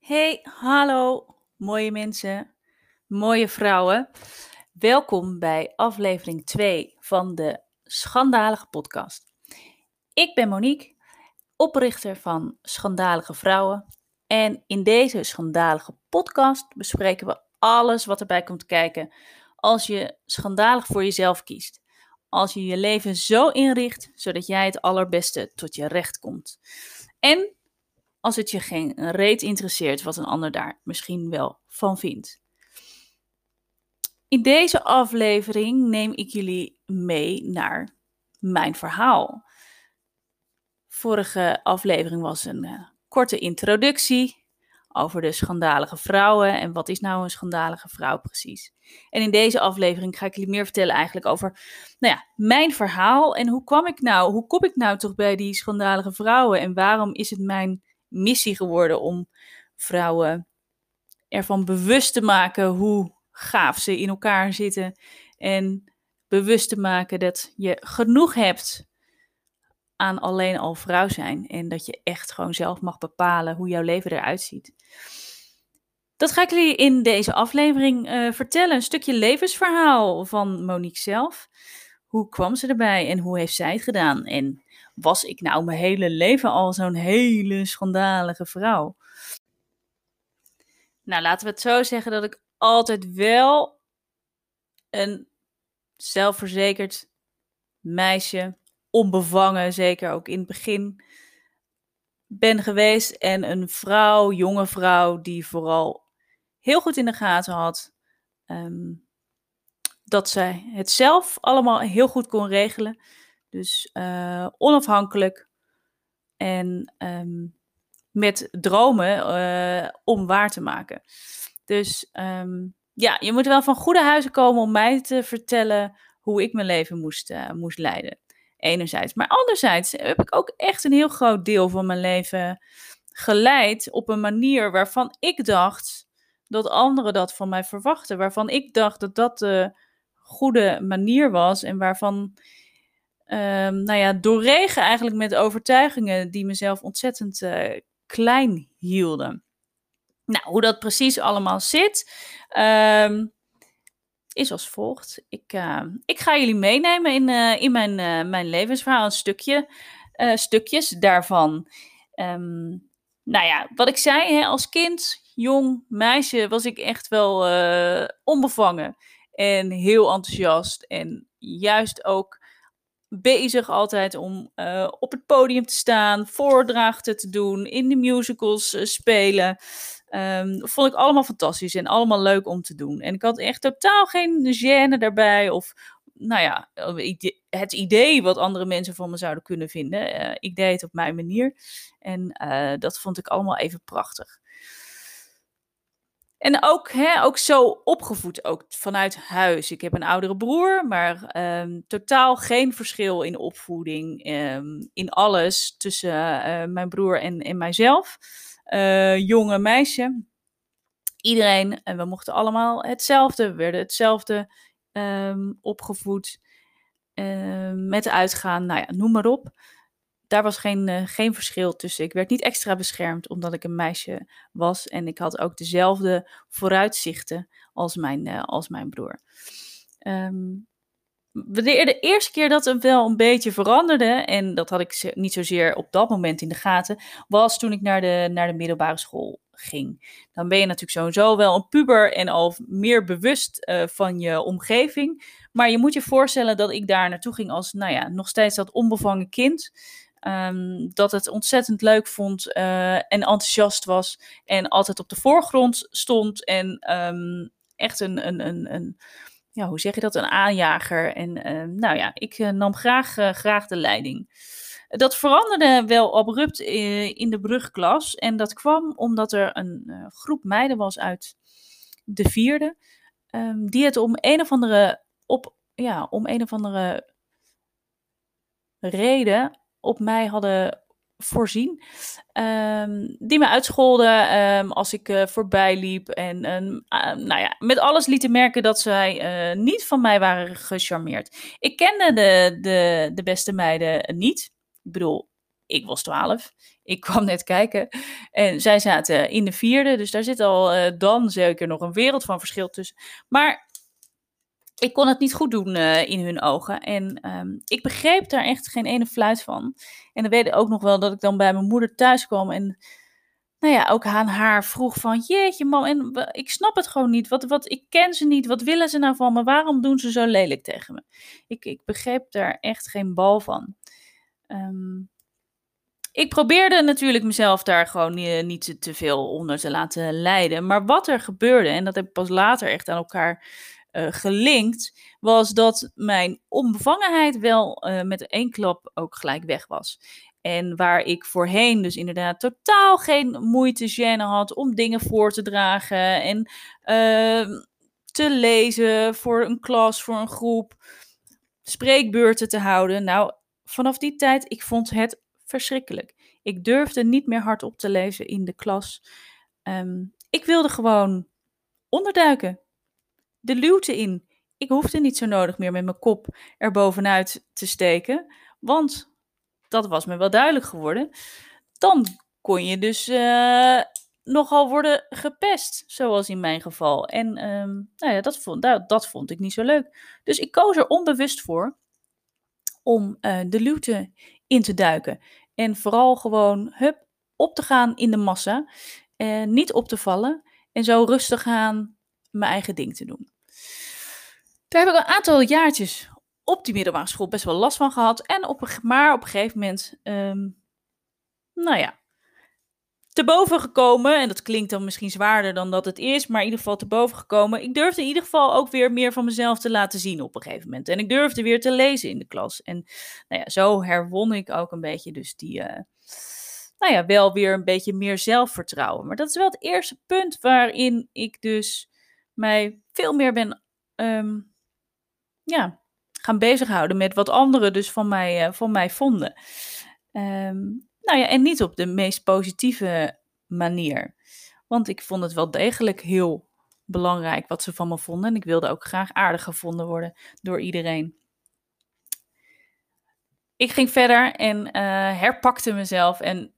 Hey, hallo, mooie mensen, mooie vrouwen. Welkom bij aflevering 2 van de Schandalige Podcast. Ik ben Monique, oprichter van Schandalige Vrouwen. En in deze schandalige podcast bespreken we alles wat erbij komt kijken als je schandalig voor jezelf kiest. Als je je leven zo inricht zodat jij het allerbeste tot je recht komt. En als het je geen reet interesseert wat een ander daar misschien wel van vindt. In deze aflevering neem ik jullie mee naar mijn verhaal. Vorige aflevering was een uh, korte introductie over de schandalige vrouwen en wat is nou een schandalige vrouw precies. En in deze aflevering ga ik jullie meer vertellen eigenlijk over nou ja, mijn verhaal en hoe kwam ik nou, hoe kom ik nou toch bij die schandalige vrouwen en waarom is het mijn missie geworden om vrouwen ervan bewust te maken hoe gaaf ze in elkaar zitten. En bewust te maken dat je genoeg hebt aan alleen al vrouw zijn. En dat je echt gewoon zelf mag bepalen hoe jouw leven eruit ziet. Dat ga ik jullie in deze aflevering uh, vertellen. Een stukje levensverhaal van Monique zelf. Hoe kwam ze erbij en hoe heeft zij het gedaan? En was ik nou mijn hele leven al zo'n hele schandalige vrouw? Nou, laten we het zo zeggen dat ik altijd wel een zelfverzekerd meisje, onbevangen, zeker ook in het begin, ben geweest. En een vrouw, jonge vrouw, die vooral heel goed in de gaten had ehm, dat zij het zelf allemaal heel goed kon regelen. Dus uh, onafhankelijk en um, met dromen uh, om waar te maken. Dus um, ja, je moet wel van goede huizen komen om mij te vertellen hoe ik mijn leven moest, uh, moest leiden. Enerzijds. Maar anderzijds heb ik ook echt een heel groot deel van mijn leven geleid op een manier waarvan ik dacht dat anderen dat van mij verwachten. Waarvan ik dacht dat dat de goede manier was en waarvan um, nou ja, doorregen eigenlijk met overtuigingen die mezelf ontzettend uh, klein hielden. Nou, hoe dat precies allemaal zit, um, is als volgt. Ik, uh, ik ga jullie meenemen in, uh, in mijn, mijn levensverhaal, een stukje, stukjes daarvan. Nou ja, wat ik zei, hè, als kind, jong meisje, was ik echt wel onbevangen en heel enthousiast. En juist ook bezig altijd om uh, op het podium te staan, voordrachten te doen, in de musicals uh, spelen. Um, vond ik allemaal fantastisch en allemaal leuk om te doen. En ik had echt totaal geen gêne daarbij of, nou ja, het idee wat andere mensen van me zouden kunnen vinden. Ik deed het op mijn manier en dat vond ik allemaal even prachtig. En ook, hè, ook zo opgevoed, ook vanuit huis. Ik heb een oudere broer, maar um, totaal geen verschil in opvoeding, um, in alles tussen uh, mijn broer en, en mijzelf. Uh, jonge meisje, iedereen, en we mochten allemaal hetzelfde, we werden hetzelfde um, opgevoed. met uitgaan, nou ja, noem maar op daar was geen, uh, geen verschil tussen. Ik werd niet extra beschermd omdat ik een meisje was. En ik had ook dezelfde vooruitzichten als mijn, uh, als mijn broer. Um, de, de, eerste keer dat het wel een beetje veranderde, en dat had ik niet zozeer op dat moment in de gaten, was toen ik naar de, naar de middelbare school ging. Dan ben je natuurlijk sowieso wel een puber en al meer bewust uh, van je omgeving. Maar je moet je voorstellen dat ik daar naartoe ging als, nou ja, nog steeds dat onbevangen kind. Um, dat het ontzettend leuk vond uh, en enthousiast was. En altijd op de voorgrond stond. En um, echt een, een, een, een, ja, hoe zeg je dat? Een aanjager. En uh, nou ja, ik uh, nam graag, graag de leiding. Dat veranderde wel abrupt in de brugklas. En dat kwam omdat er een groep meiden was uit de vierde. Die het om een of andere, op, ja, om een of andere reden op mij hadden voorzien. Um, die me uitscholden um, als ik uh, voorbij liep. En uh, nou ja, met alles lieten merken dat zij uh, niet van mij waren gecharmeerd. Ik kende de, de, de beste meiden niet. Ik bedoel, ik was twaalf. Ik kwam net kijken. En zij zaten in de vierde, dus daar zit al dan zeker nog een wereld van verschil tussen. Maar ik kon het niet goed doen uh, in hun ogen. En um, ik begreep daar echt geen ene fluit van. En dan weet ik ook nog wel dat ik dan bij mijn moeder thuis kwam en nou ja, ook aan haar vroeg van, jeetje man, en ik snap het gewoon niet. Wat, wat, ik ken ze niet, wat willen ze nou van me? Waarom doen ze zo lelijk tegen me? Ik, ik begreep daar echt geen bal van. Um, ik probeerde natuurlijk mezelf daar gewoon niet, niet te veel onder te laten leiden. Maar wat er gebeurde, en dat heb ik pas later echt aan elkaar uh, gelinkt, was dat mijn onbevangenheid wel uh, met één klap ook gelijk weg was. En waar ik voorheen dus inderdaad totaal geen moeite, gêne had om dingen voor te dragen en uh, te lezen voor een klas, voor een groep, spreekbeurten te houden. Nou, vanaf die tijd, ik vond het verschrikkelijk. Ik durfde niet meer hardop te lezen in de klas. Um, ik wilde gewoon onderduiken, de luwte in. Ik hoefde niet zo nodig meer met mijn kop er bovenuit te steken, want dat was me wel duidelijk geworden. Dan kon je dus uh, nogal worden gepest, zoals in mijn geval. En um, nou ja, dat vond, dat, dat, vond ik niet zo leuk. Dus ik koos er onbewust voor om uh, de luwte in te duiken. En vooral gewoon hup, op te gaan in de massa. Uh, niet op te vallen. En zo rustig aan mijn eigen ding te doen. Daar heb ik een aantal jaartjes op die middelbare school best wel last van gehad. En op, maar op een gegeven moment, um, nou ja, te boven gekomen. En dat klinkt dan misschien zwaarder dan dat het is, maar in ieder geval te boven gekomen. Ik durfde in ieder geval ook weer meer van mezelf te laten zien op een gegeven moment. En ik durfde weer te lezen in de klas. En nou ja, zo herwon ik ook een beetje dus die, uh, nou ja, wel weer een beetje meer zelfvertrouwen. Maar dat is wel het eerste punt waarin ik dus mij veel meer ben, um, ja, gaan bezighouden met wat anderen dus van mij, uh, van mij vonden. Um, nou ja, en niet op de meest positieve manier. Want ik vond het wel degelijk heel belangrijk wat ze van me vonden. En ik wilde ook graag aardig gevonden worden door iedereen. Ik ging verder en uh, herpakte mezelf. En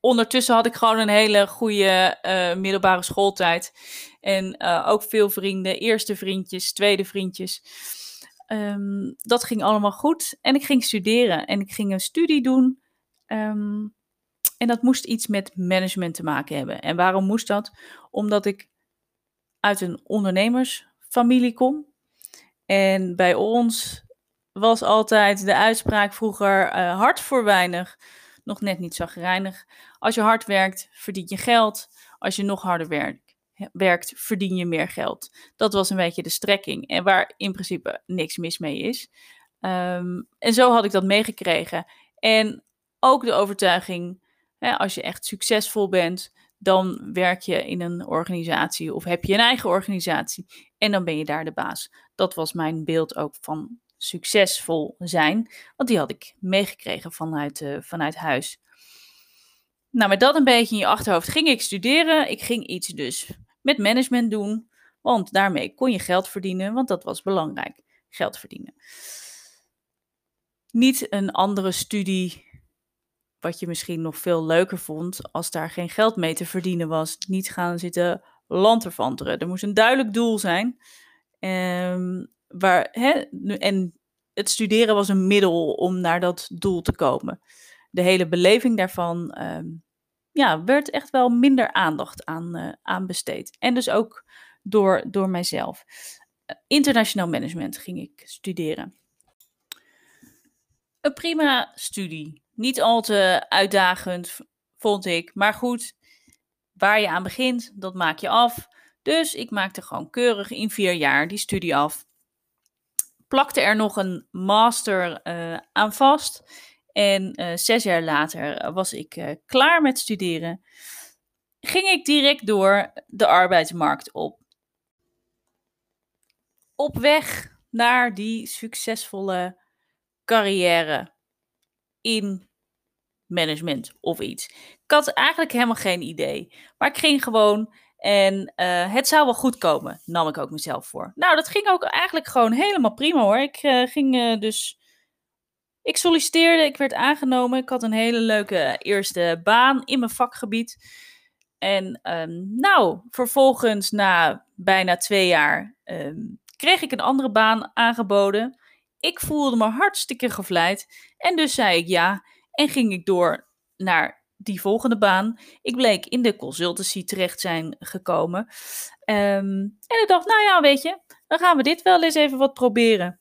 ondertussen had ik gewoon een hele goede uh, middelbare schooltijd. En uh, ook veel vrienden. Eerste vriendjes, tweede vriendjes. Um, dat ging allemaal goed. En ik ging studeren. En ik ging een studie doen. Um, en dat moest iets met management te maken hebben. En waarom moest dat? Omdat ik uit een ondernemersfamilie kom. En bij ons was altijd de uitspraak vroeger uh, hard voor weinig, nog net niet zagrijnig. Als je hard werkt, verdien je geld. Als je nog harder werkt, werkt, verdien je meer geld. Dat was een beetje de strekking. En waar in principe niks mis mee is. Um, en zo had ik dat meegekregen. En ook de overtuiging, hè, als je echt succesvol bent, dan werk je in een organisatie of heb je een eigen organisatie. En dan ben je daar de baas. Dat was mijn beeld ook van succesvol zijn. Want die had ik meegekregen vanuit, uh, vanuit huis. Nou, met dat een beetje in je achterhoofd ging ik studeren. Ik ging iets dus met management doen. Want daarmee kon je geld verdienen, want dat was belangrijk. Geld verdienen. Niet een andere studie, wat je misschien nog veel leuker vond, als daar geen geld mee te verdienen was. Niet gaan zitten lanterfanteren. Er moest een duidelijk doel zijn. Um, waar, hè, en het studeren was een middel om naar dat doel te komen. De hele beleving daarvan um, ja, werd echt wel minder aandacht aan, uh, aan besteed. En dus ook door, door mijzelf. Internationaal management ging ik studeren. Een prima studie. Niet al te uitdagend, vond ik. Maar goed, waar je aan begint, dat maak je af. Dus ik maakte gewoon keurig in vier jaar die studie af. Plakte er nog een master uh, aan vast. En uh, zes jaar later was ik uh, klaar met studeren. Ging ik direct door de arbeidsmarkt op. Op weg naar die succesvolle carrière in management of iets. Ik had eigenlijk helemaal geen idee. Maar ik ging gewoon en uh, het zou wel goed komen, nam ik ook mezelf voor. Nou, dat ging ook eigenlijk gewoon helemaal prima hoor. Ik uh, ging uh, dus ik solliciteerde, ik werd aangenomen. Ik had een hele leuke eerste baan in mijn vakgebied. En ehm, nou, vervolgens na bijna twee jaar ehm, kreeg ik een andere baan aangeboden. Ik voelde me hartstikke gevleid en dus zei ik ja en ging ik door naar die volgende baan. Ik bleek in de consultancy terecht zijn gekomen. Ehm, en ik dacht, nou ja, weet je, dan gaan we dit wel eens even wat proberen.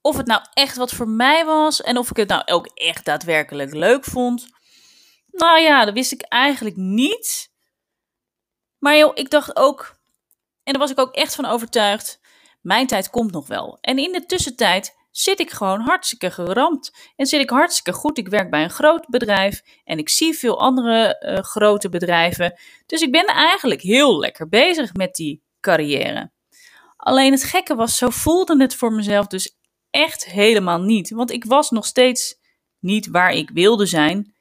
Of het nou echt wat voor mij was en of ik het nou ook echt daadwerkelijk leuk vond. Nou ja, dat wist ik eigenlijk niet. Maar joh, ik dacht ook, en daar was ik ook echt van overtuigd, mijn tijd komt nog wel. En in de tussentijd zit ik gewoon hartstikke geramd. En zit ik hartstikke goed. Ik werk bij een groot bedrijf en ik zie veel andere uh, grote bedrijven. Dus ik ben eigenlijk heel lekker bezig met die carrière. Alleen het gekke was, zo voelde het voor mezelf dus echt helemaal niet. Want ik was nog steeds niet waar ik wilde zijn.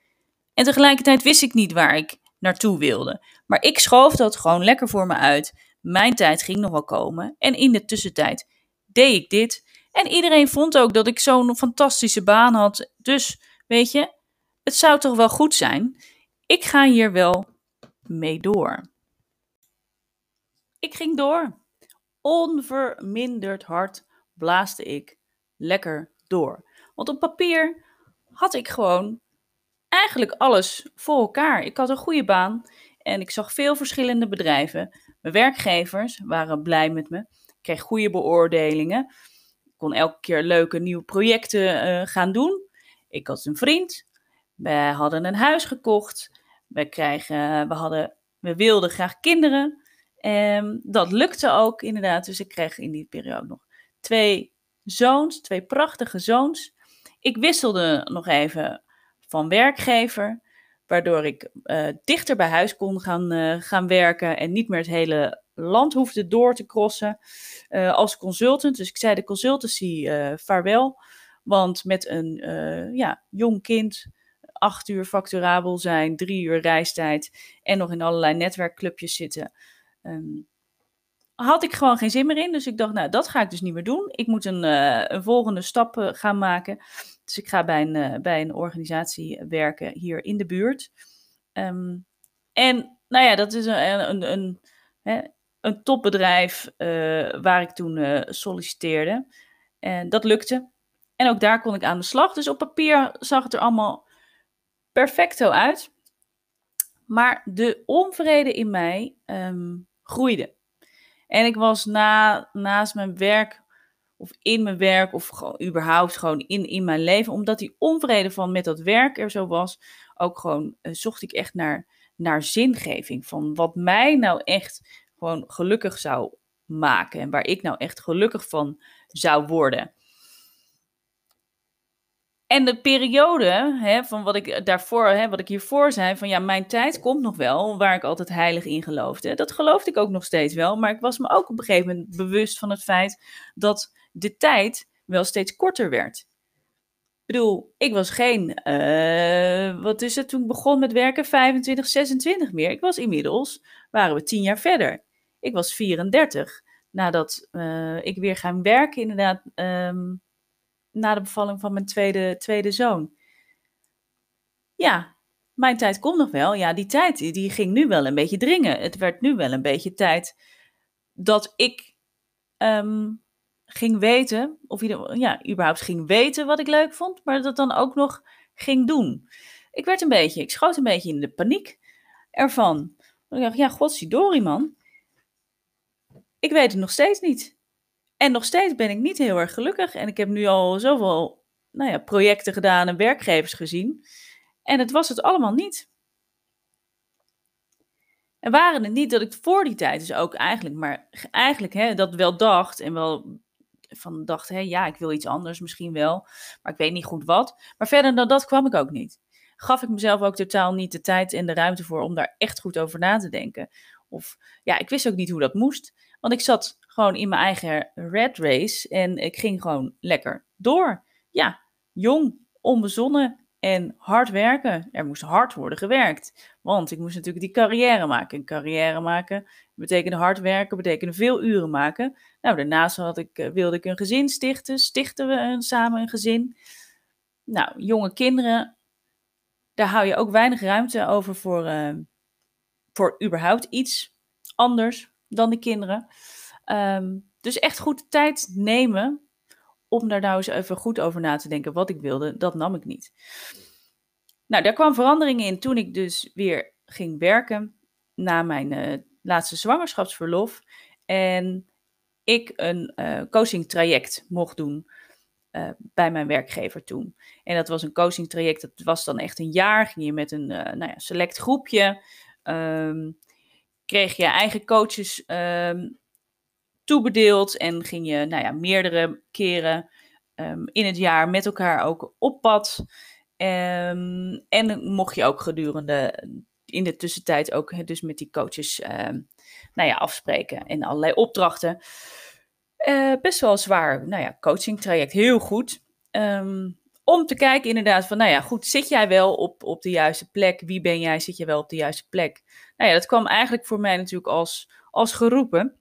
En tegelijkertijd wist ik niet waar ik naartoe wilde. Maar ik schoof dat gewoon lekker voor me uit. Mijn tijd ging nog wel komen. En in de tussentijd deed ik dit. En iedereen vond ook dat ik zo'n fantastische baan had. Dus weet je, het zou toch wel goed zijn. Ik ga hier wel mee door. Ik ging door. Onverminderd hard blaasde ik lekker door. Want op papier had ik gewoon eigenlijk alles voor elkaar. Ik had een goede baan en ik zag veel verschillende bedrijven. Mijn werkgevers waren blij met me. Ik kreeg goede beoordelingen. Kon elke keer leuke nieuwe projecten uh, gaan doen. Ik had een vriend. We hadden een huis gekocht. We, krijgen, we, hadden, we wilden graag kinderen. Um, dat lukte ook inderdaad. Dus ik kreeg in die periode nog twee zoons, twee prachtige zoons. Ik wisselde nog even van werkgever, waardoor ik uh, dichter bij huis kon gaan, gaan werken en niet meer het hele land hoefde door te crossen uh, als consultant. Dus ik zei de consultancy vaarwel, want met een ja, jong kind, acht uur facturabel zijn, drie uur reistijd en nog in allerlei netwerkclubjes zitten. Um, had ik gewoon geen zin meer in. Dus ik dacht, nou, dat ga ik dus niet meer doen. Ik moet een, een volgende stap gaan maken. Dus ik ga bij een, bij een organisatie werken hier in de buurt. Um, en nou ja, dat is een, een, een, hè, een topbedrijf waar ik toen solliciteerde. En dat lukte. En ook daar kon ik aan de slag. Dus op papier zag het er allemaal perfecto uit. Maar de onvrede in mij um, groeide. En ik was na, naast mijn werk, of in mijn werk, of gewoon überhaupt gewoon in, in mijn leven, omdat die onvrede van met dat werk er zo was, ook gewoon uh, zocht ik echt naar, naar zingeving. Van wat mij nou echt gewoon gelukkig zou maken en waar ik nou echt gelukkig van zou worden. En de periode hè, van wat ik daarvoor, hè, wat ik hiervoor zei, van ja, mijn tijd komt nog wel, waar ik altijd heilig in geloofde. Dat geloofde ik ook nog steeds wel, maar ik was me ook op een gegeven moment bewust van het feit dat de tijd wel steeds korter werd. Ik bedoel, ik was geen, uh, wat is het toen begon met werken, 25, 26 meer. Ik was inmiddels, waren we tien jaar verder. Ik was 34, nadat uh, ik weer gaan werken inderdaad. Um, na de bevalling van mijn tweede, tweede zoon. Ja, mijn tijd komt nog wel. Ja, die tijd die ging nu wel een beetje dringen. Het werd nu wel een beetje tijd dat ik um, ging weten, of ja, überhaupt ging weten wat ik leuk vond, maar dat dan ook nog ging doen. Ik werd een beetje, ik schoot een beetje in de paniek ervan. Ik dacht, ja, godzijdank, man. Ik weet het nog steeds niet. En nog steeds ben ik niet heel erg gelukkig. En ik heb nu al zoveel nou ja, projecten gedaan en werkgevers gezien. En het was het allemaal niet. En waren het niet dat ik voor die tijd dus ook eigenlijk, maar eigenlijk hè, dat wel dacht en wel van dacht, hè, ja, ik wil iets anders misschien wel, maar ik weet niet goed wat. Maar verder dan dat kwam ik ook niet. Gaf ik mezelf ook totaal niet de tijd en de ruimte voor om daar echt goed over na te denken. Of ja, ik wist ook niet hoe dat moest. Want ik zat gewoon in mijn eigen red race en ik ging gewoon lekker door. Ja, jong, onbezonnen en hard werken. Er moest hard worden gewerkt. Want ik moest natuurlijk die carrière maken. En carrière maken betekende hard werken, betekende veel uren maken. Nou, daarnaast had ik, eh, wilde ik een gezin stichten. Stichten we een, samen een gezin. Nou, jonge kinderen. daar hou je ook weinig ruimte over voor, uh, voor überhaupt iets anders dan de kinderen. Ehm, dus echt goed tijd nemen om daar nou eens even goed over na te denken. Wat ik wilde, dat nam ik niet. Nou, daar kwam verandering in toen ik dus weer ging werken na mijn uh, laatste zwangerschapsverlof. En ik een uh, coaching traject mocht doen uh, bij mijn werkgever toen. En dat was een coaching traject, dat was dan echt een jaar. Ging je met een nou ja, select groepje. Um, kreeg je eigen coaches um, toebedeeld en ging je nou ja, meerdere keren um, in het jaar met elkaar ook op pad. Um, en mocht je ook gedurende in de tussentijd ook dus met die coaches nou ja, afspreken en allerlei opdrachten. Uh, best wel zwaar, nou ja, coaching traject, heel goed. Om te kijken inderdaad van, nou ja, goed, zit jij wel op, op de juiste plek? Wie ben jij? Zit je wel op de juiste plek? Nou ja, dat kwam eigenlijk voor mij natuurlijk als, als geroepen.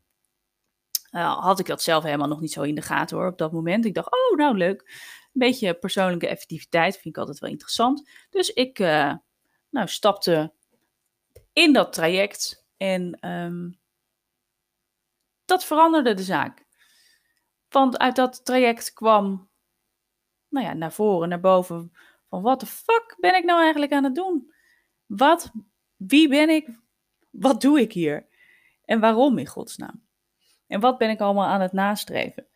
Uh, had ik dat zelf helemaal nog niet zo in de gaten hoor op dat moment. Ik dacht, oh nou leuk. Een beetje persoonlijke effectiviteit vind ik altijd wel interessant. Dus ik uh, nou, stapte in dat traject en um, dat veranderde de zaak. Want uit dat traject kwam nou ja, naar voren, naar boven. Van wat de fuck ben ik nou eigenlijk aan het doen? Wat, wie ben ik? Wat doe ik hier? En waarom in godsnaam? En wat ben ik allemaal aan het nastreven?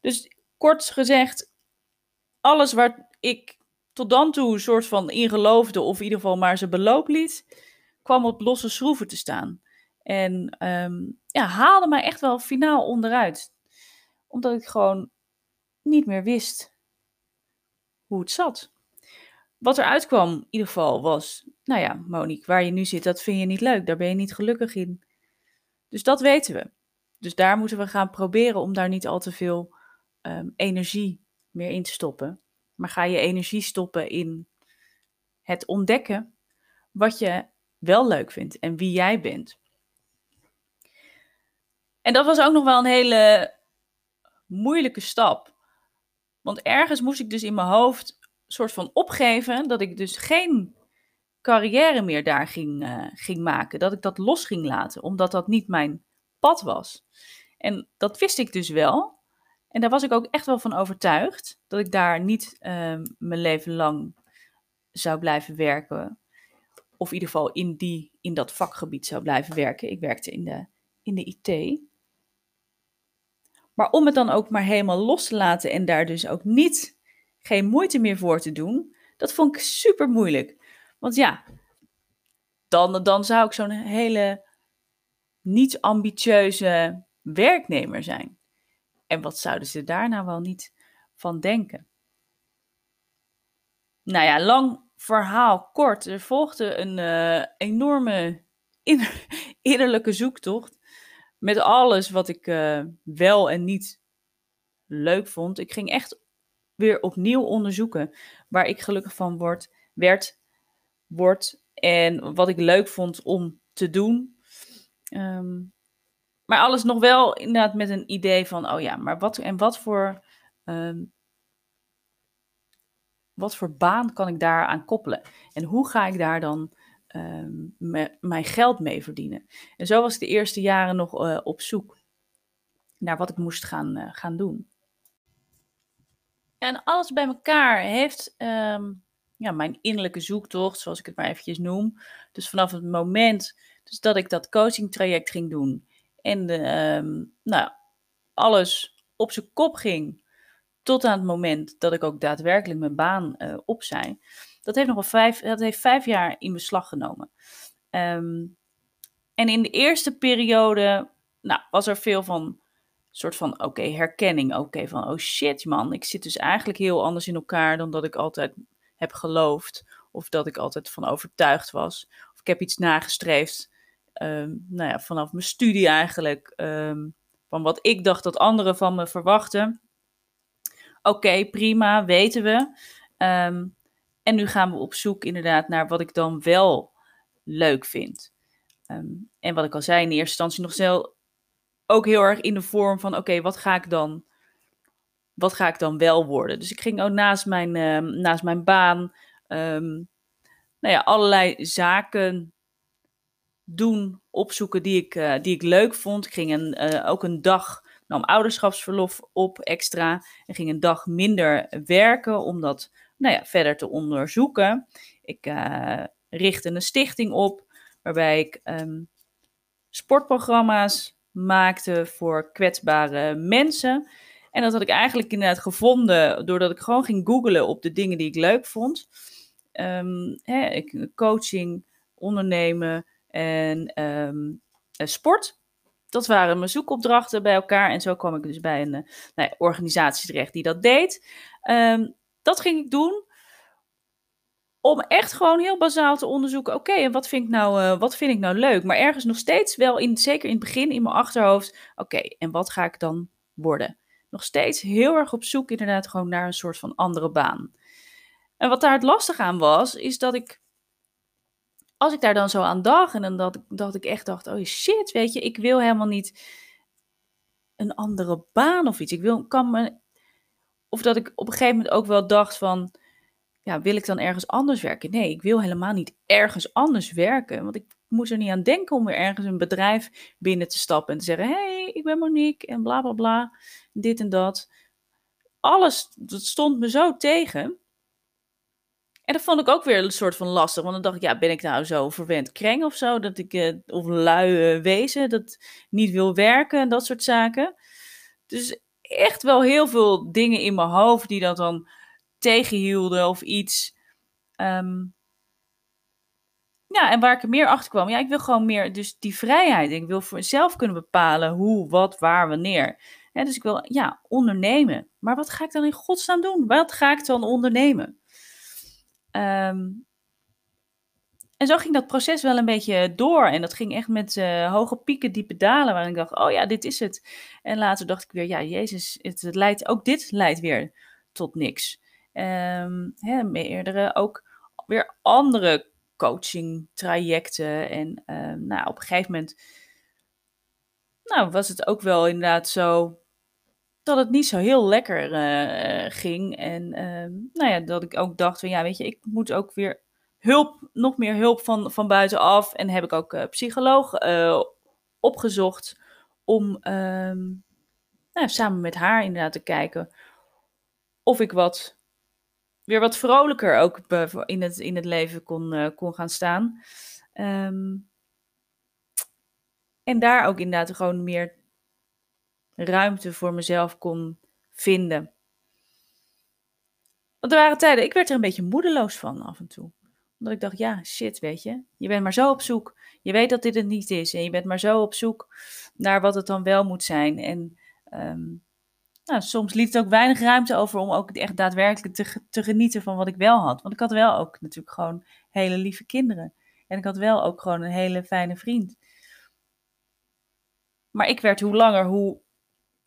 Dus kort gezegd, alles waar ik tot dan toe een soort van in geloofde, of in ieder geval maar zijn beloop liet, kwam op losse schroeven te staan. En um, ja, haalde mij echt wel finaal onderuit. Omdat ik gewoon niet meer wist hoe het zat. Wat eruit kwam, in ieder geval, was: Nou ja, Monique, waar je nu zit, dat vind je niet leuk. Daar ben je niet gelukkig in. Dus dat weten we. Dus daar moeten we gaan proberen om daar niet al te veel um, energie meer in te stoppen. Maar ga je energie stoppen in het ontdekken wat je wel leuk vindt en wie jij bent. En dat was ook nog wel een hele moeilijke stap. Want ergens moest ik dus in mijn hoofd soort van opgeven dat ik dus geen carrière meer daar ging, uh, ging maken. Dat ik dat los ging laten, omdat dat niet mijn pad was. En dat wist ik dus wel. En daar was ik ook echt wel van overtuigd. Dat ik daar niet uh, mijn leven lang zou blijven werken. Of in ieder geval in, die, in dat vakgebied zou blijven werken. Ik werkte in de, in de IT. Maar om het dan ook maar helemaal los te laten en daar dus ook niet geen moeite meer voor te doen, dat vond ik super moeilijk. Want ja, dan, dan zou ik zo'n hele niet ambitieuze werknemer zijn. En wat zouden ze daar nou wel niet van denken? Nou ja, lang verhaal kort. Er volgde een uh, enorme inner innerlijke zoektocht. Met alles wat ik uh, wel en niet leuk vond. Ik ging echt weer opnieuw onderzoeken waar ik gelukkig van word, werd, word en wat ik leuk vond om te doen. Um, maar alles nog wel inderdaad met een idee van, oh ja, maar wat en wat voor, um, wat voor baan kan ik daar aan koppelen? En hoe ga ik daar dan me, mijn geld mee verdienen? En zo was ik de eerste jaren nog uh, op zoek naar wat ik moest gaan, uh, gaan doen. En alles bij elkaar heeft um, ja, mijn innerlijke zoektocht, zoals ik het maar eventjes noem. Dus vanaf het moment dus dat ik dat coaching traject ging doen en um, nou, alles op zijn kop ging tot aan het moment dat ik ook daadwerkelijk mijn baan uh, opzij. Dat heeft nog wel vijf, dat heeft vijf jaar in beslag genomen. Um, en in de eerste periode nou, was er veel van soort van, oké, herkenning. Oké, van, oh shit man, ik zit dus eigenlijk heel anders in elkaar dan dat ik altijd heb geloofd. Of dat ik altijd van overtuigd was. Of ik heb iets nagestreefd um, nou ja, vanaf mijn studie eigenlijk, um, van wat ik dacht dat anderen van me verwachten. Oké, prima, weten we. Um, en nu gaan we op zoek inderdaad naar wat ik dan wel leuk vind. en wat ik al zei, in eerste instantie nog zelf ook heel erg in de vorm van: oké, wat ga ik dan? Wat ga ik dan wel worden? Dus ik ging ook naast mijn, naast mijn baan nou ja, allerlei zaken doen, opzoeken die ik, uh, die ik leuk vond. Ik ging een, uh, ook een dag, nam ouderschapsverlof op extra en ging een dag minder werken om dat nou ja, verder te onderzoeken. Ik uh, richtte een stichting op waarbij ik um, sportprogramma's maakte voor kwetsbare mensen. En dat had ik eigenlijk inderdaad gevonden doordat ik gewoon ging googlen op de dingen die ik leuk vond. Um, hè, coaching, ondernemen en um, sport. Dat waren mijn zoekopdrachten bij elkaar. En zo kwam ik dus bij een nou ja, organisatie terecht die dat deed. Um, dat ging ik doen om echt gewoon heel bazaal te onderzoeken. Oké, en wat vind, ik nou, uh, wat vind ik nou leuk? Maar ergens nog steeds wel, in, zeker in het begin in mijn achterhoofd. Oké, en wat ga ik dan worden? Nog steeds heel erg op zoek inderdaad gewoon naar een soort van andere baan. En wat daar het lastig aan was, is dat ik... Als ik daar dan zo aan dacht en dan dat ik echt dacht... Oh shit, weet je, ik wil helemaal niet een andere baan of iets. Ik wil, kan me... Of dat ik op een gegeven moment ook wel dacht van ja, wil ik dan ergens anders werken? Nee, ik wil helemaal niet ergens anders werken. Want ik moet er niet aan denken om weer ergens een bedrijf binnen te stappen en te zeggen: hey, ik ben Monique en bla bla bla, dit en dat. Alles, dat stond me zo tegen. En dat vond ik ook weer een soort van lastig. Want dan dacht ik, ja, ben ik nou zo verwend kreng of zo? Dat ik, eh, of lui uh, wezen, dat niet wil werken en dat soort zaken. Dus echt wel heel veel dingen in mijn hoofd die dat dan tegenhielden of iets. Um, ja, en waar ik er meer achter kwam, ja, ik wil gewoon meer, dus die vrijheid. Ik wil voor mezelf kunnen bepalen hoe, wat, waar, wanneer. Ja, dus ik wil, ja, ondernemen. Maar wat ga ik dan in godsnaam doen? Wat ga ik dan ondernemen? Um, en zo ging dat proces wel een beetje door. En dat ging echt met uh, hoge pieken, diepe dalen. Waarin ik dacht, oh ja, dit is het. En later dacht ik weer, ja, Jezus, het, leidt, ook dit leidt weer tot niks. Um, hè, meerdere ook weer andere coaching trajecten. En um, nou, op een gegeven moment nou, was het ook wel inderdaad zo dat het niet zo heel lekker uh, ging. En uh, nou ja, dat ik ook dacht van ja, weet je, ik moet ook weer hulp, nog meer hulp van, van buitenaf. En heb ik ook uh, psycholoog opgezocht om um, nou, samen met haar inderdaad te kijken of ik wat weer wat vrolijker ook in het, in het leven kon, uh, kon gaan staan. Um, en daar ook inderdaad gewoon meer ruimte voor mezelf kon vinden. Want er waren tijden, ik werd er een beetje moedeloos van af en toe. Omdat ik dacht, ja, shit, weet je. Je bent maar zo op zoek. Je weet dat dit het niet is. En je bent maar zo op zoek naar wat het dan wel moet zijn. En um, nou, soms liet het ook weinig ruimte over om ook echt daadwerkelijk te, te genieten van wat ik wel had. Want ik had wel ook natuurlijk gewoon hele lieve kinderen. En ik had wel ook gewoon een hele fijne vriend. Maar ik werd hoe langer, hoe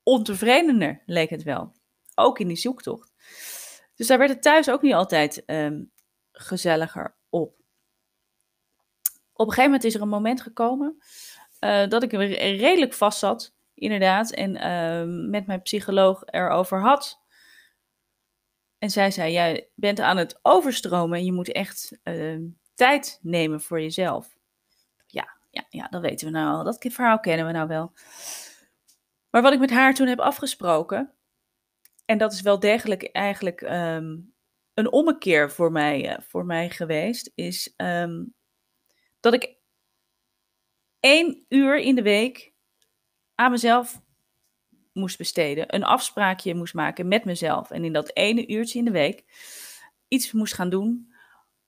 ontevredener leek het wel. Ook in die zoektocht. Dus daar werd het thuis ook niet altijd um, gezelliger op. Op een gegeven moment is er een moment gekomen uh, dat ik redelijk vast zat inderdaad. En uh, met mijn psycholoog erover had. En zij zei: Jij bent aan het overstromen en je moet echt uh, tijd nemen voor jezelf. Ja, ja, ja, dat weten we nou al. Dat verhaal kennen we nou wel. Maar wat ik met haar toen heb afgesproken. En dat is wel degelijk eigenlijk um, een ommekeer voor mij, uh, voor mij geweest. Is um, dat ik één uur in de week aan mezelf moest besteden. Een afspraakje moest maken met mezelf. En in dat ene uurtje in de week iets moest gaan doen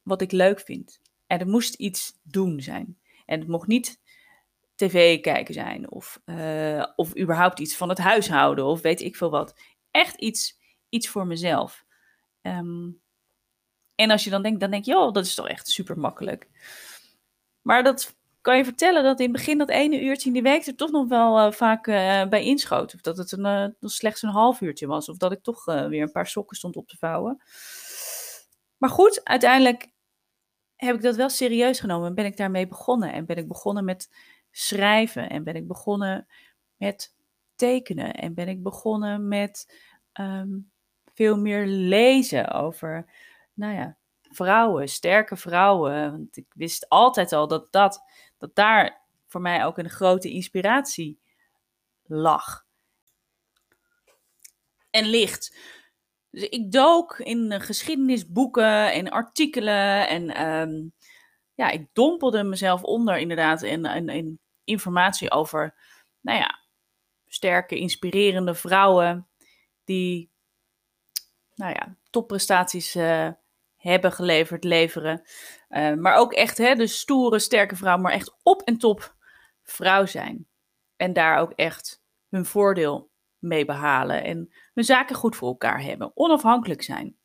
wat ik leuk vind. En er moest iets doen zijn. En het mocht niet tv kijken zijn. Of, uh, of überhaupt iets van het huishouden. Of weet ik veel wat. Echt iets, iets voor mezelf. Um, en als je dan denkt, dan denk je, oh, dat is toch echt super makkelijk. Maar dat kan je vertellen dat in het begin dat ene uurtje in die week er toch nog wel uh, vaak uh, bij inschoot. Of dat het een, uh, slechts een half uurtje was. Of dat ik toch weer een paar sokken stond op te vouwen. Maar goed, uiteindelijk heb ik dat wel serieus genomen. En ben ik daarmee begonnen. En ben ik begonnen met schrijven. En ben ik begonnen met tekenen. En ben ik begonnen met um, veel meer lezen over, nou ja, vrouwen, sterke vrouwen. Want ik wist altijd al dat, dat, dat daar voor mij ook een grote inspiratie lag. En ligt. Dus ik dook in geschiedenisboeken en artikelen en ehm, ja, ik dompelde mezelf onder inderdaad in, in, in informatie over, nou ja, sterke, inspirerende vrouwen die, nou ja, topprestaties uh, hebben geleverd, leveren. Uh, maar ook echt, hè, de stoere, sterke vrouw, maar echt op en top vrouw zijn. En daar ook echt hun voordeel mee behalen en hun zaken goed voor elkaar hebben. Onafhankelijk zijn.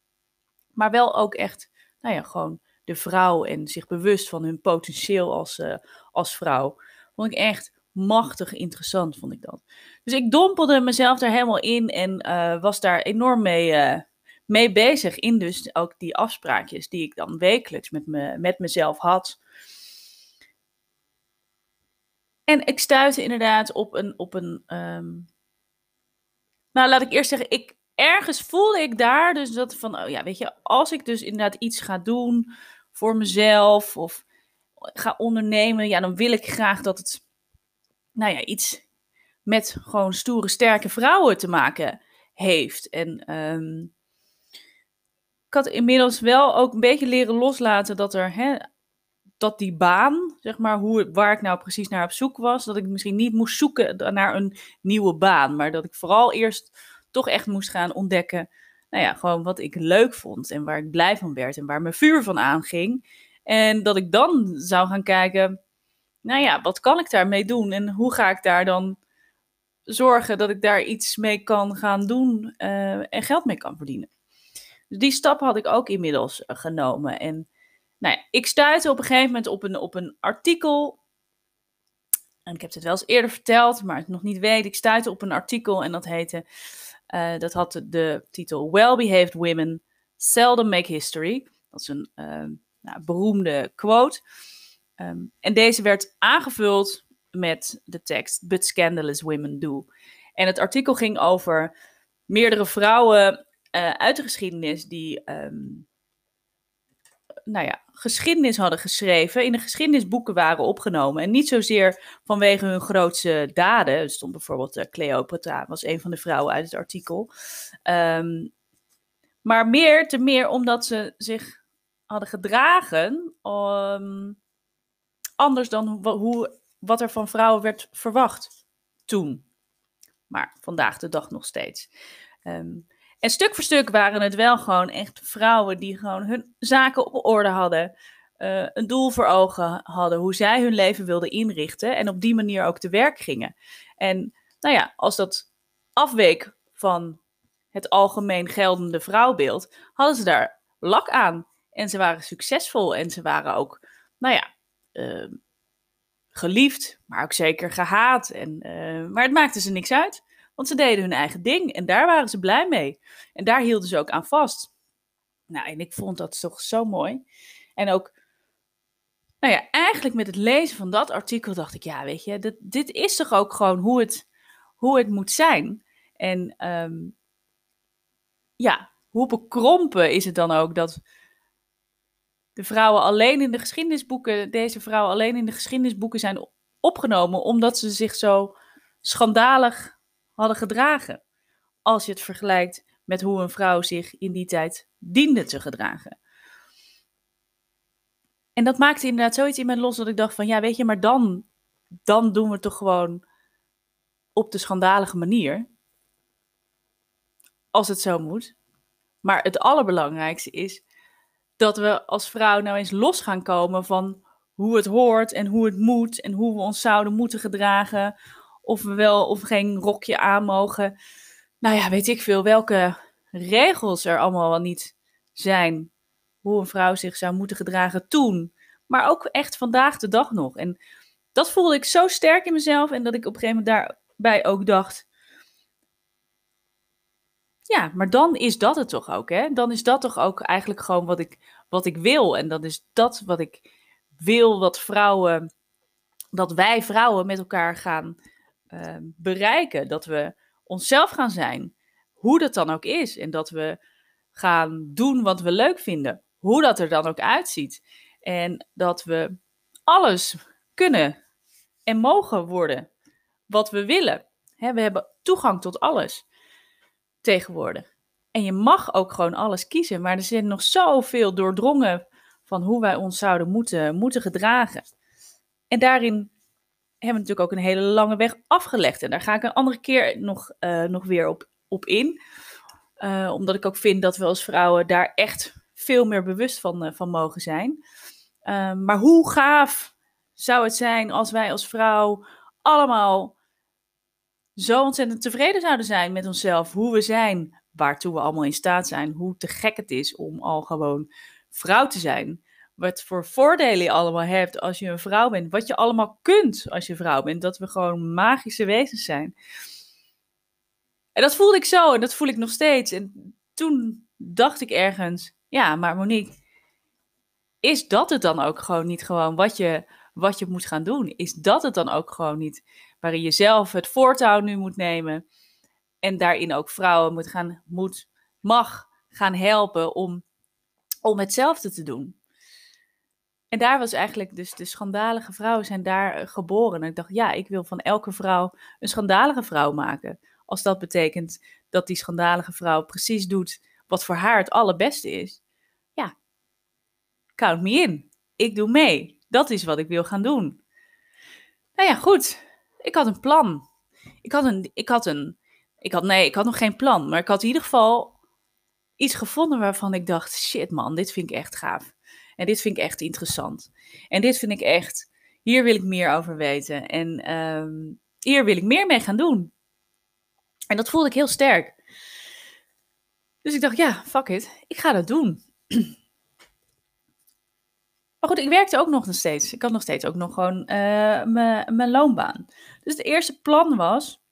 Maar wel ook echt, nou ja, gewoon de vrouw en zich bewust van hun potentieel als, uh, als vrouw. Vond ik echt machtig interessant, vond ik dat. Dus ik dompelde mezelf daar helemaal in en was daar enorm mee, uh, mee bezig. In dus ook die afspraakjes die ik dan wekelijks met, me, met mezelf had. En ik stuitte inderdaad op een. Op een um... Nou, laat ik eerst zeggen, ik, ergens voelde ik daar dus dat van, oh ja, weet je, als ik dus inderdaad iets ga doen voor mezelf of ga ondernemen, ja, dan wil ik graag dat het, nou ja, iets met gewoon stoere, sterke vrouwen te maken heeft. En um, ik had inmiddels wel ook een beetje leren loslaten dat er, hè, dat die baan, zeg maar, hoe, waar ik nou precies naar op zoek was, dat ik misschien niet moest zoeken naar een nieuwe baan, maar dat ik vooral eerst toch echt moest gaan ontdekken, nou ja, gewoon wat ik leuk vond en waar ik blij van werd en waar mijn vuur van aanging. En dat ik dan zou gaan kijken, nou ja, wat kan ik daarmee doen en hoe ga ik daar dan zorgen dat ik daar iets mee kan gaan doen uh, en geld mee kan verdienen. Dus die stap had ik ook inmiddels uh, genomen. En nou ja, ik stuitte op een gegeven moment op een, op een artikel. En ik heb het wel eens eerder verteld, maar het nog niet weet. Ik stuitte op een artikel en dat heette, uh, dat had de, titel Well-behaved women seldom make history. Dat is een nou, beroemde quote. Um, en deze werd aangevuld met de tekst But scandalous women do. En het artikel ging over meerdere vrouwen uh, uit de geschiedenis die um, nou ja, geschiedenis hadden geschreven, in de geschiedenisboeken waren opgenomen. En niet zozeer vanwege hun grootste daden. Er stond bijvoorbeeld uh, Cleopatra, was een van de vrouwen uit het artikel. Um, maar meer te meer omdat ze zich hadden gedragen um, anders dan hoe, wat er van vrouwen werd verwacht toen. Maar vandaag de dag nog steeds. En stuk voor stuk waren het wel gewoon echt vrouwen die gewoon hun zaken op orde hadden. Uh, een doel voor ogen hadden, hoe zij hun leven wilden inrichten en op die manier ook te werk gingen. En nou ja, als dat afweek van het algemeen geldende vrouwbeeld, hadden ze daar lak aan. En ze waren succesvol en ze waren ook, nou ja, uh, geliefd, maar ook zeker gehaat. En, uh, maar het maakte ze niks uit, want ze deden hun eigen ding en daar waren ze blij mee. En daar hielden ze ook aan vast. Nou, en ik vond dat toch zo mooi. En ook, nou ja, eigenlijk met het lezen van dat artikel dacht ik, ja, weet je, dit, dit is toch ook gewoon hoe het, hoe het moet zijn. En um, ja, hoe bekrompen is het dan ook dat de vrouwen alleen in de geschiedenisboeken, deze vrouwen alleen in de geschiedenisboeken zijn opgenomen omdat ze zich zo schandalig hadden gedragen. Als je het vergelijkt met hoe een vrouw zich in die tijd diende te gedragen. En dat maakte inderdaad zoiets in mij los dat ik dacht van ja, weet je, maar dan, dan doen we het toch gewoon op de schandalige manier. Als het zo moet. Maar het allerbelangrijkste is dat we als vrouw nou eens los gaan komen van hoe het hoort en hoe het moet en hoe we ons zouden moeten gedragen. Of we wel of geen rokje aan mogen. Nou ja, weet ik veel welke regels er allemaal wel niet zijn. Hoe een vrouw zich zou moeten gedragen toen. Maar ook echt vandaag de dag nog. En dat voelde ik zo sterk in mezelf. En dat ik op een gegeven moment daarbij ook dacht. Ja, maar dan is dat het toch ook, hè? Dan is dat toch ook eigenlijk gewoon wat ik, wat ik wil. En dat is dat wat ik wil, wat vrouwen, dat wij vrouwen met elkaar gaan uh, bereiken. Dat we onszelf gaan zijn, hoe dat dan ook is. En dat we gaan doen wat we leuk vinden, hoe dat er dan ook uitziet. En dat we alles kunnen en mogen worden wat we willen. we hebben toegang tot alles tegenwoordig. En je mag ook gewoon alles kiezen, maar er zit nog zoveel doordrongen van hoe wij ons zouden moeten, moeten gedragen. En daarin hebben natuurlijk ook een hele lange weg afgelegd. En daar ga ik een andere keer nog, uh, nog weer op, op in. Uh, omdat ik ook vind dat we als vrouwen daar echt veel meer bewust van, uh, van mogen zijn. maar hoe gaaf zou het zijn als wij als vrouw allemaal zo ontzettend tevreden zouden zijn met onszelf, hoe we zijn, waartoe we allemaal in staat zijn, hoe te gek het is om al gewoon vrouw te zijn. Wat voor voordelen je allemaal hebt als je een vrouw bent. Wat je allemaal kunt als je vrouw bent. Dat we gewoon magische wezens zijn. En dat voelde ik zo en dat voel ik nog steeds. En toen dacht ik ergens, ja, maar Monique, is dat het dan ook gewoon niet gewoon wat je, wat je moet gaan doen? Is dat het dan ook gewoon niet waarin je zelf het voortouw nu moet nemen? En daarin ook vrouwen moet gaan, moet, mag gaan helpen om, om hetzelfde te doen. En daar was eigenlijk dus de schandalige vrouwen zijn daar eh, geboren. En ik dacht, ja, ik wil van elke vrouw een schandalige vrouw maken. Als dat betekent dat die schandalige vrouw precies doet wat voor haar het allerbeste is. Ja, count me in. Ik doe mee. Dat is wat ik wil gaan doen. Nou ja, goed. Ik had een plan. Ik had een, ik had een ik had, nee, ik had nog geen plan. Maar ik had in ieder geval iets gevonden waarvan ik dacht: shit man, dit vind ik echt gaaf. En dit vind ik echt interessant. En dit vind ik echt, hier wil ik meer over weten. En ehm, hier wil ik meer mee gaan doen. En dat voelde ik heel sterk. Dus ik dacht: ja, fuck it, ik ga dat doen. Maar goed, ik werkte ook nog steeds. Ik had nog steeds ook nog gewoon uh, mijn loonbaan. Dus het eerste plan was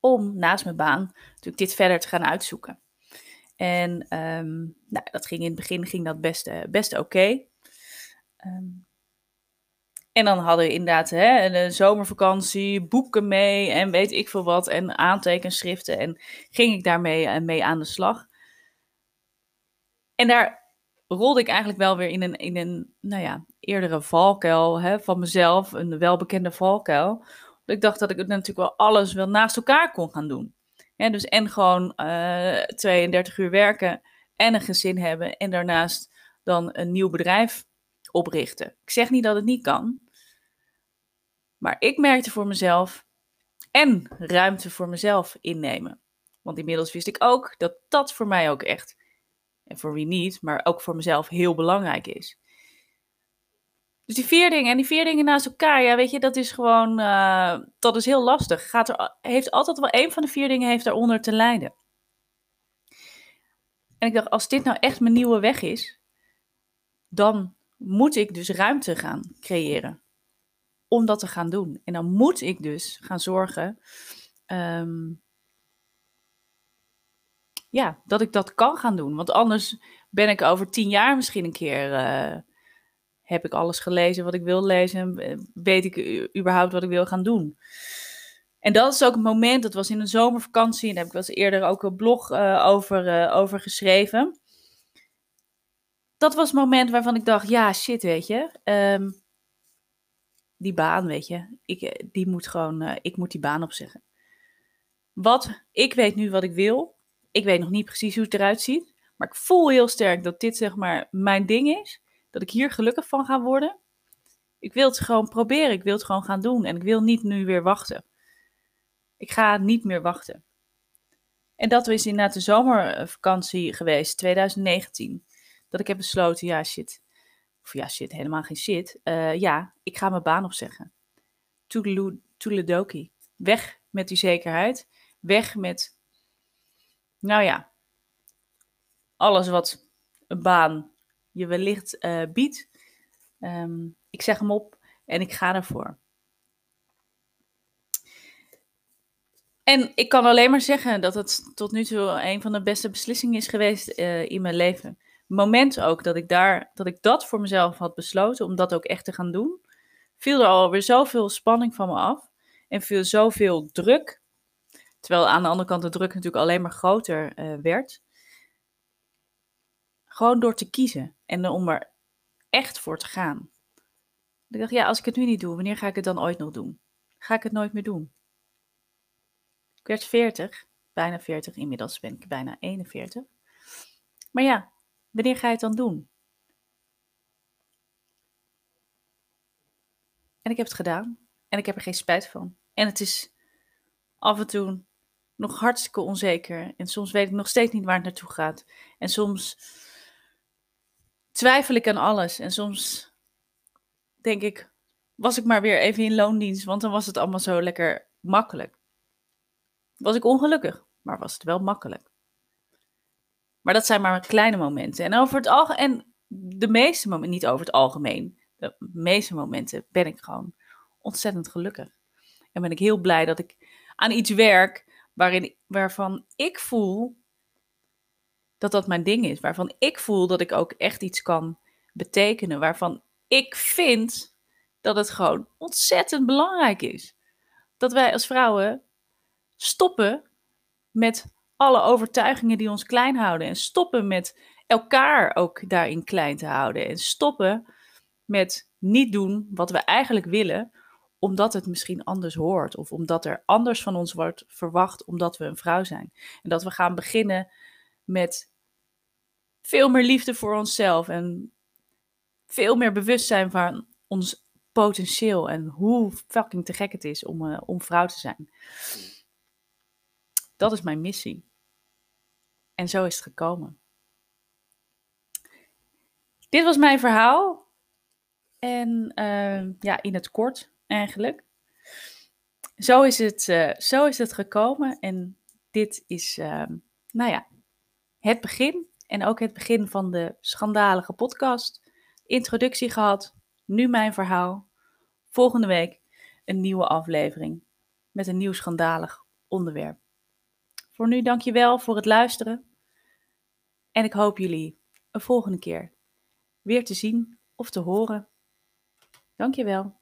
om naast mijn baan natuurlijk dit verder te gaan uitzoeken. En um, nou, dat ging in het begin ging dat best, uh, best oké. Um, en dan hadden we inderdaad hè, een zomervakantie, boeken mee en weet ik veel wat. En aantekenschriften. En ging ik daarmee uh, mee aan de slag. En daar rolde ik eigenlijk wel weer in een, in een nou ja, eerdere valkuil hè, van mezelf. Een welbekende valkuil ik dacht dat ik natuurlijk wel alles wel naast elkaar kon gaan doen. Dus en gewoon uh, eh, 32 uur werken en een gezin hebben en daarnaast dan een nieuw bedrijf oprichten. Ik zeg niet dat het niet kan, maar ik merkte voor mezelf en ruimte voor mezelf innemen. Want inmiddels wist ik ook dat dat voor mij ook echt, en voor wie niet, maar ook voor mezelf heel belangrijk is. Dus die vier dingen en die vier dingen naast elkaar, ja, weet je, dat is gewoon, uh, dat is heel lastig. Gaat er, heeft altijd wel één van de vier dingen heeft daaronder te lijden. En ik dacht, als dit nou echt mijn nieuwe weg is, dan moet ik dus ruimte gaan creëren om dat te gaan doen. En dan moet ik dus gaan zorgen, um, ja, dat ik dat kan gaan doen. Want anders ben ik over tien jaar misschien een keer. Uh, heb ik alles gelezen wat ik wil lezen? Weet ik überhaupt wat ik wil gaan doen? En dat is ook het moment, dat was in een zomervakantie, en daar heb ik wel eerder ook een blog uh, over, uh, over geschreven. Dat was het moment waarvan ik dacht, ja, shit, weet je. Um, die baan, weet je, ik, eh, die moet gewoon, ik moet die baan opzeggen. Wat, ik weet nu wat ik wil. Ik weet nog niet precies hoe het eruit ziet. Maar ik voel heel sterk dat dit, zeg maar, mijn ding is dat ik hier gelukkig van ga worden. Ik wil het gewoon proberen. Ik wil het gewoon gaan doen. En ik wil niet nu weer wachten. Ik ga niet meer wachten. En dat is inderdaad de zomervakantie geweest, 2019. Dat ik heb besloten, ja shit. Of ja shit, helemaal geen shit. Uh, ja, ik ga mijn baan opzeggen. Toedeledoki. Weg met die zekerheid. Weg met, nou ja, alles wat een baan je wellicht uh, biedt. Ehm, ik zeg hem op en ik ga ervoor. En ik kan alleen maar zeggen dat het tot nu toe een van de beste beslissingen is geweest uh, in mijn leven. Moment ook dat ik, daar, dat ik dat voor mezelf had besloten om dat ook echt te gaan doen, viel er alweer zoveel spanning van me af en viel zoveel druk. Terwijl aan de andere kant de druk natuurlijk alleen maar groter uh, werd Gewoon door te kiezen en om er echt voor te gaan. Ik dacht, ja, als ik het nu niet doe, wanneer ga ik het dan ooit nog doen? Ga ik het nooit meer doen? Ik werd 40, bijna 40, inmiddels ben ik bijna 41. Maar ja, wanneer ga je het dan doen? En ik heb het gedaan. En ik heb er geen spijt van. En het is af en toe nog hartstikke onzeker. En soms weet ik nog steeds niet waar het naartoe gaat. En soms twijfel ik aan alles. En soms denk ik, was ik maar weer even in loondienst, want dan was het allemaal zo lekker makkelijk. Was ik ongelukkig, maar was het wel makkelijk. Maar dat zijn maar kleine momenten. En over het algemeen, de meeste momenten, niet over het algemeen, de meeste momenten ben ik gewoon ontzettend gelukkig. En ben ik heel blij dat ik aan iets werk waarin, waarvan ik voel dat dat mijn ding is. Waarvan ik voel dat ik ook echt iets kan betekenen. Waarvan ik vind dat het gewoon ontzettend belangrijk is. Dat wij als vrouwen stoppen met alle overtuigingen die ons klein houden. En stoppen met elkaar ook daarin klein te houden. En stoppen met niet doen wat we eigenlijk willen, omdat het misschien anders hoort. Of omdat er anders van ons wordt verwacht omdat we een vrouw zijn. En dat we gaan beginnen met veel meer liefde voor onszelf. En veel meer bewustzijn van ons potentieel. En hoe fucking te gek het is om, uh, om vrouw te zijn. Dat is mijn missie. En zo is het gekomen. Dit was mijn verhaal. En uh, ja, in het kort eigenlijk. Zo is het, uh, zo is het gekomen. En dit is, nou ja, het begin. En ook het begin van de schandalige podcast. Introductie gehad. Nu mijn verhaal. Volgende week een nieuwe aflevering. Met een nieuw schandalig onderwerp. Voor nu dankjewel voor het luisteren. En ik hoop jullie een volgende keer weer te zien of te horen. Dankjewel.